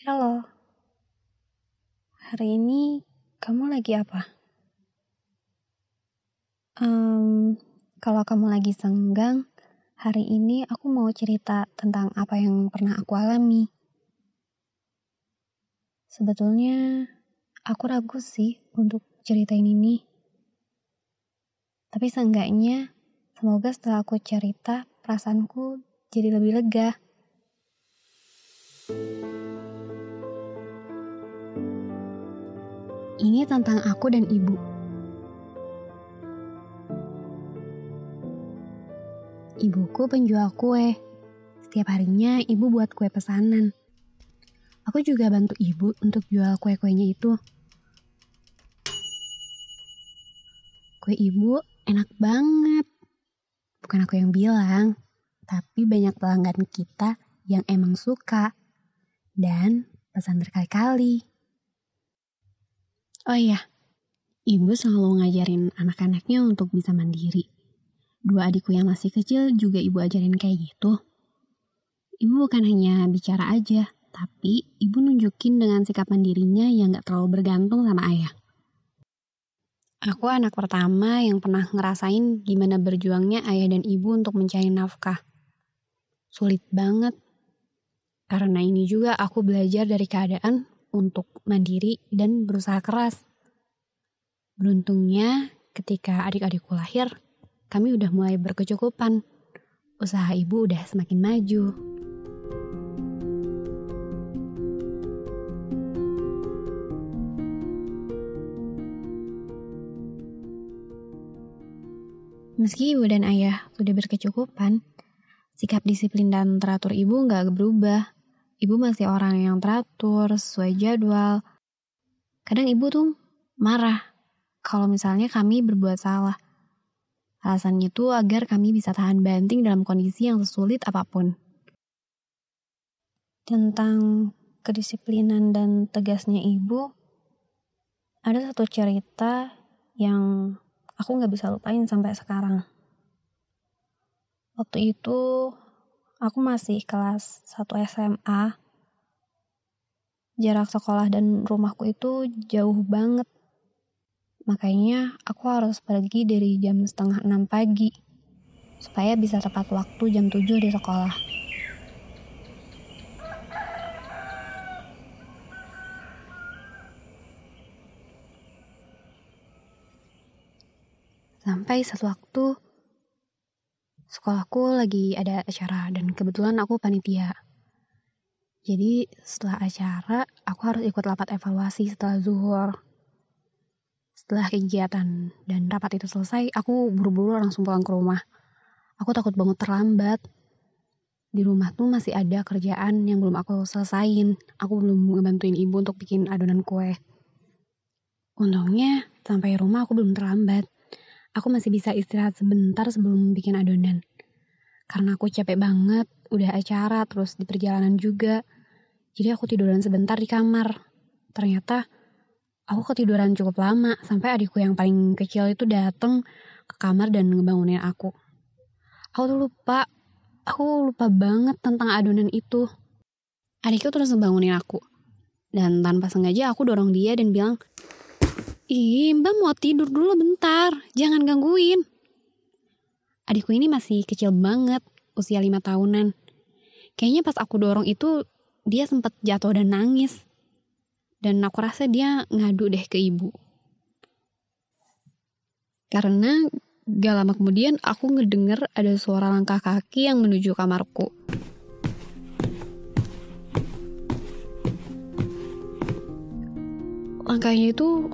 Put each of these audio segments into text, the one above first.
Halo. Hari ini kamu lagi apa? Mmm, kalau kamu lagi senggang, hari ini aku mau cerita tentang apa yang pernah aku alami. Sebetulnya aku ragu sih untuk ceritain ini. Tapi seenggaknya semoga setelah aku cerita, perasaanku jadi lebih lega. Ini tentang aku dan ibu. Ibuku penjual kue. Setiap harinya ibu buat kue pesanan. Aku juga bantu ibu untuk jual kue-kuenya itu. Kue ibu enak banget. Bukan aku yang bilang, tapi banyak pelanggan kita yang emang suka dan pesan berkali-kali. Oh iya, ibu selalu ngajarin anak-anaknya untuk bisa mandiri. Dua adikku yang masih kecil juga ibu ajarin kayak gitu. Ibu bukan hanya bicara aja, tapi ibu nunjukin dengan sikap mandirinya yang gak terlalu bergantung sama ayah. Aku anak pertama yang pernah ngerasain gimana berjuangnya ayah dan ibu untuk mencari nafkah. Sulit banget. Karena ini juga aku belajar dari keadaan untuk mandiri dan berusaha keras. Beruntungnya ketika adik-adikku lahir, kami udah mulai berkecukupan. Usaha ibu udah semakin maju. Meski ibu dan ayah sudah berkecukupan, sikap disiplin dan teratur ibu nggak berubah. Ibu masih orang yang teratur, sesuai jadwal. Kadang ibu tuh marah kalau misalnya kami berbuat salah. Alasannya tuh agar kami bisa tahan banting dalam kondisi yang sesulit apa pun. Tentang kedisiplinan dan tegasnya ibu, ada satu cerita yang aku nggak bisa lupain sampai sekarang. Waktu itu aku masih kelas 1 SMA. Jarak sekolah dan rumahku itu jauh banget. Makanya aku harus pergi dari jam setengah 6 pagi. Supaya bisa tepat waktu jam 7 di sekolah. Sampai satu waktu sekolahku lagi ada acara dan kebetulan aku panitia. Jadi setelah acara aku harus ikut rapat evaluasi setelah zuhur. Setelah kegiatan dan rapat itu selesai, aku buru-buru langsung pulang ke rumah. Aku takut banget terlambat. Di rumah tuh masih ada kerjaan yang belum aku selesain. Aku belum ngebantuin ibu untuk bikin adonan kue. Untungnya sampai rumah aku belum terlambat. Aku masih bisa istirahat sebentar sebelum bikin adonan. Karena aku capek banget, udah acara terus di perjalanan juga. Jadi aku tiduran sebentar di kamar. Ternyata aku ketiduran cukup lama sampai adikku yang paling kecil itu datang ke kamar dan ngebangunin aku. Aku tuh lupa, aku lupa banget tentang adonan itu. Adikku terus ngebangunin aku. Dan tanpa sengaja aku dorong dia dan bilang, Ih, mbak mau tidur dulu bentar, jangan gangguin. Adikku ini masih kecil banget, usia lima tahunan. Kayaknya pas aku dorong itu, dia sempat jatuh dan nangis. Dan aku rasa dia ngadu deh ke ibu. Karena gak lama kemudian aku ngedenger ada suara langkah kaki yang menuju kamarku. Langkahnya itu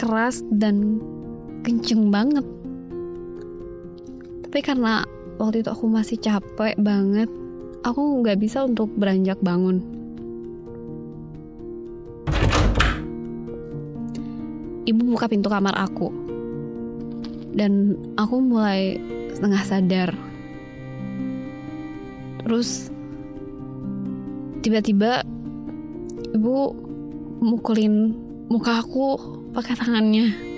keras dan kenceng banget. Tapi karena waktu itu aku masih capek banget, aku nggak bisa untuk beranjak bangun. Ibu buka pintu kamar aku, dan aku mulai setengah sadar. Terus tiba-tiba ibu mukulin muka aku pakai tangannya.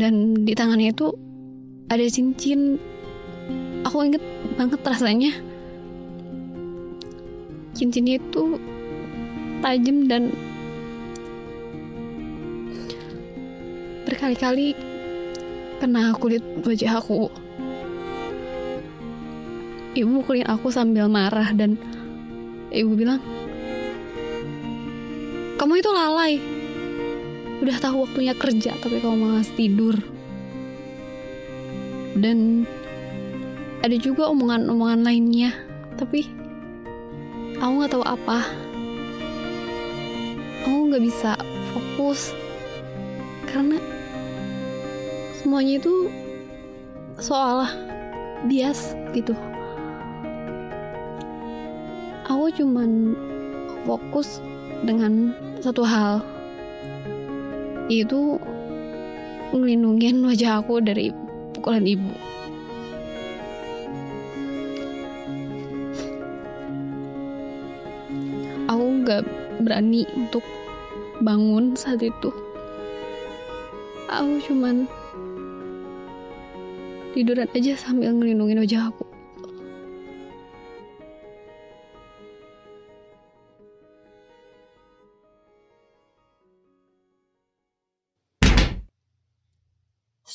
Dan di tangannya itu ada cincin. Aku inget banget rasanya. cincinnya itu tajam dan berkali-kali kena kulit wajah aku. Ibu mukulin aku sambil marah dan ibu bilang, kamu itu lalai. Udah tahu waktunya kerja tapi kamu malah tidur. Dan ada juga omongan-omongan lainnya, tapi aku nggak tahu apa. Aku nggak bisa fokus karena semuanya itu soal bias gitu. Aku cuman fokus dengan satu hal yaitu ngelindungin wajah aku dari pukulan ibu. Aku gak berani untuk bangun saat itu. Aku cuman tiduran aja sambil ngelindungin wajah aku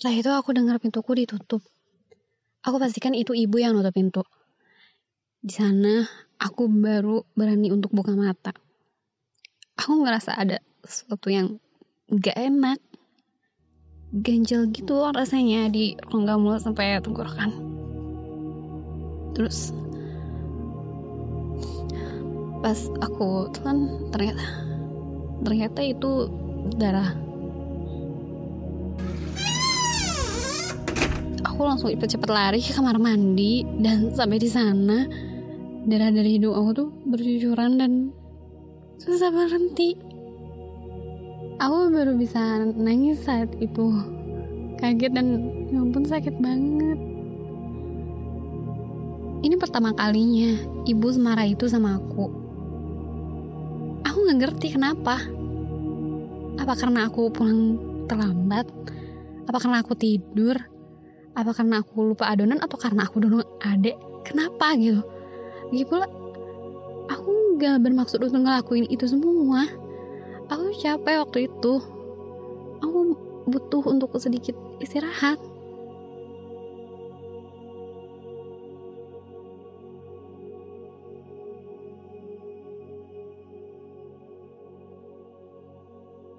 Setelah itu aku dengar pintuku ditutup. Aku pastikan itu ibu yang nutup pintu. Di sana aku baru berani untuk buka mata. Aku ngerasa ada sesuatu yang gak enak. Ganjel gitu rasanya di rongga mulut sampai tenggorokan. Terus pas aku telan ternyata ternyata itu darah aku langsung cepet-cepet lari ke kamar mandi dan sampai di sana. Darah dari hidung aku tuh bercucuran dan susah berhenti. Aku baru bisa nangis saat itu. Kaget dan ya ampun sakit banget. Ini pertama kalinya ibu semarah itu sama aku. Aku nggak ngerti kenapa. Apa karena aku pulang terlambat? Apa karena aku tidur apa karena aku lupa adonan atau karena aku dulu adek kenapa gitu? Lagi pula aku gak bermaksud untuk ngelakuin itu semua. Aku capek waktu itu. Aku butuh untuk sedikit istirahat.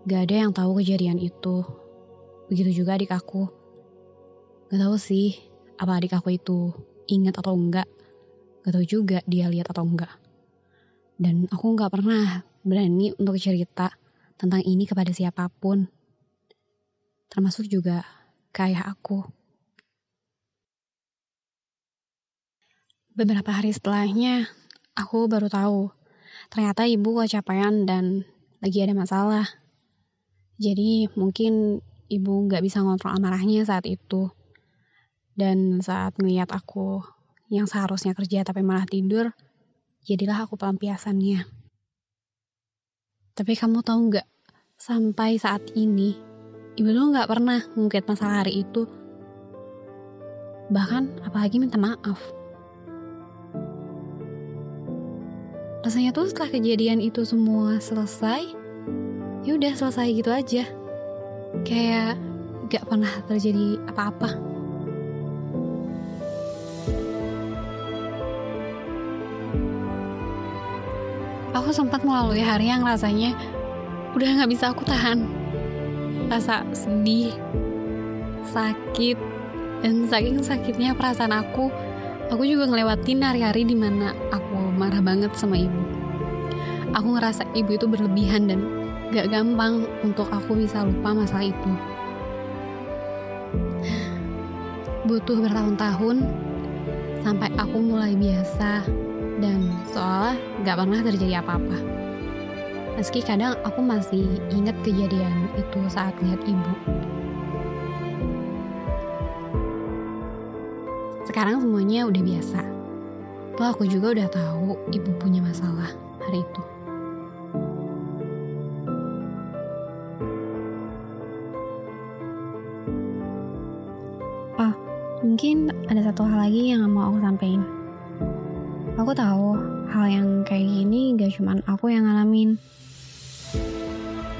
Gak ada yang tahu kejadian itu. Begitu juga adik aku. Gak tahu sih, apa adik aku itu ingat atau enggak. Gak tahu juga dia lihat atau enggak. Dan aku gak pernah berani untuk cerita tentang ini kepada siapa pun. Termasuk juga ke ayah aku. Beberapa hari setelahnya, aku baru tahu. Ternyata ibu kecapean dan lagi ada masalah. Jadi mungkin ibu gak bisa ngontrol amarahnya saat itu. Dan saat ngeliat aku yang seharusnya kerja tapi malah tidur, jadilah aku pelampiasannya. Tapi kamu tahu nggak, sampai saat ini, ibu tuh nggak pernah ngungkit masalah hari itu. Bahkan apalagi minta maaf. Rasanya tuh setelah kejadian itu semua selesai, ya udah selesai gitu aja. Kayak gak pernah terjadi apa-apa. Aku sempat melalui hari yang rasanya udah nggak bisa aku tahan. Rasa sedih sakit dan saking sakitnya perasaan aku aku juga ngelewatin hari-hari di mana aku marah banget sama ibu. Aku ngerasa ibu itu berlebihan dan gak gampang untuk aku bisa lupa masalah itu. Butuh bertahun-tahun sampai aku mulai biasa dan seolah gak pernah terjadi apa-apa. Meski kadang aku masih ingat kejadian itu saat lihat ibu. Sekarang semuanya udah biasa. Toh aku juga udah tahu ibu punya masalah hari itu. Oh, mungkin ada satu hal lagi yang mau aku sampaikan. Aku tahu hal yang kayak gini gak cuman aku yang ngalamin.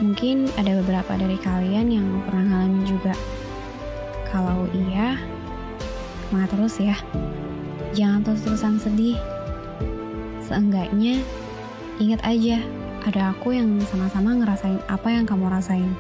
Mungkin ada beberapa dari kalian yang pernah ngalamin juga. Kalau iya, semangat terus ya. Jangan terus-terusan sedih. Seenggaknya, ingat aja, ada aku yang sama-sama ngerasain apa yang kamu rasain.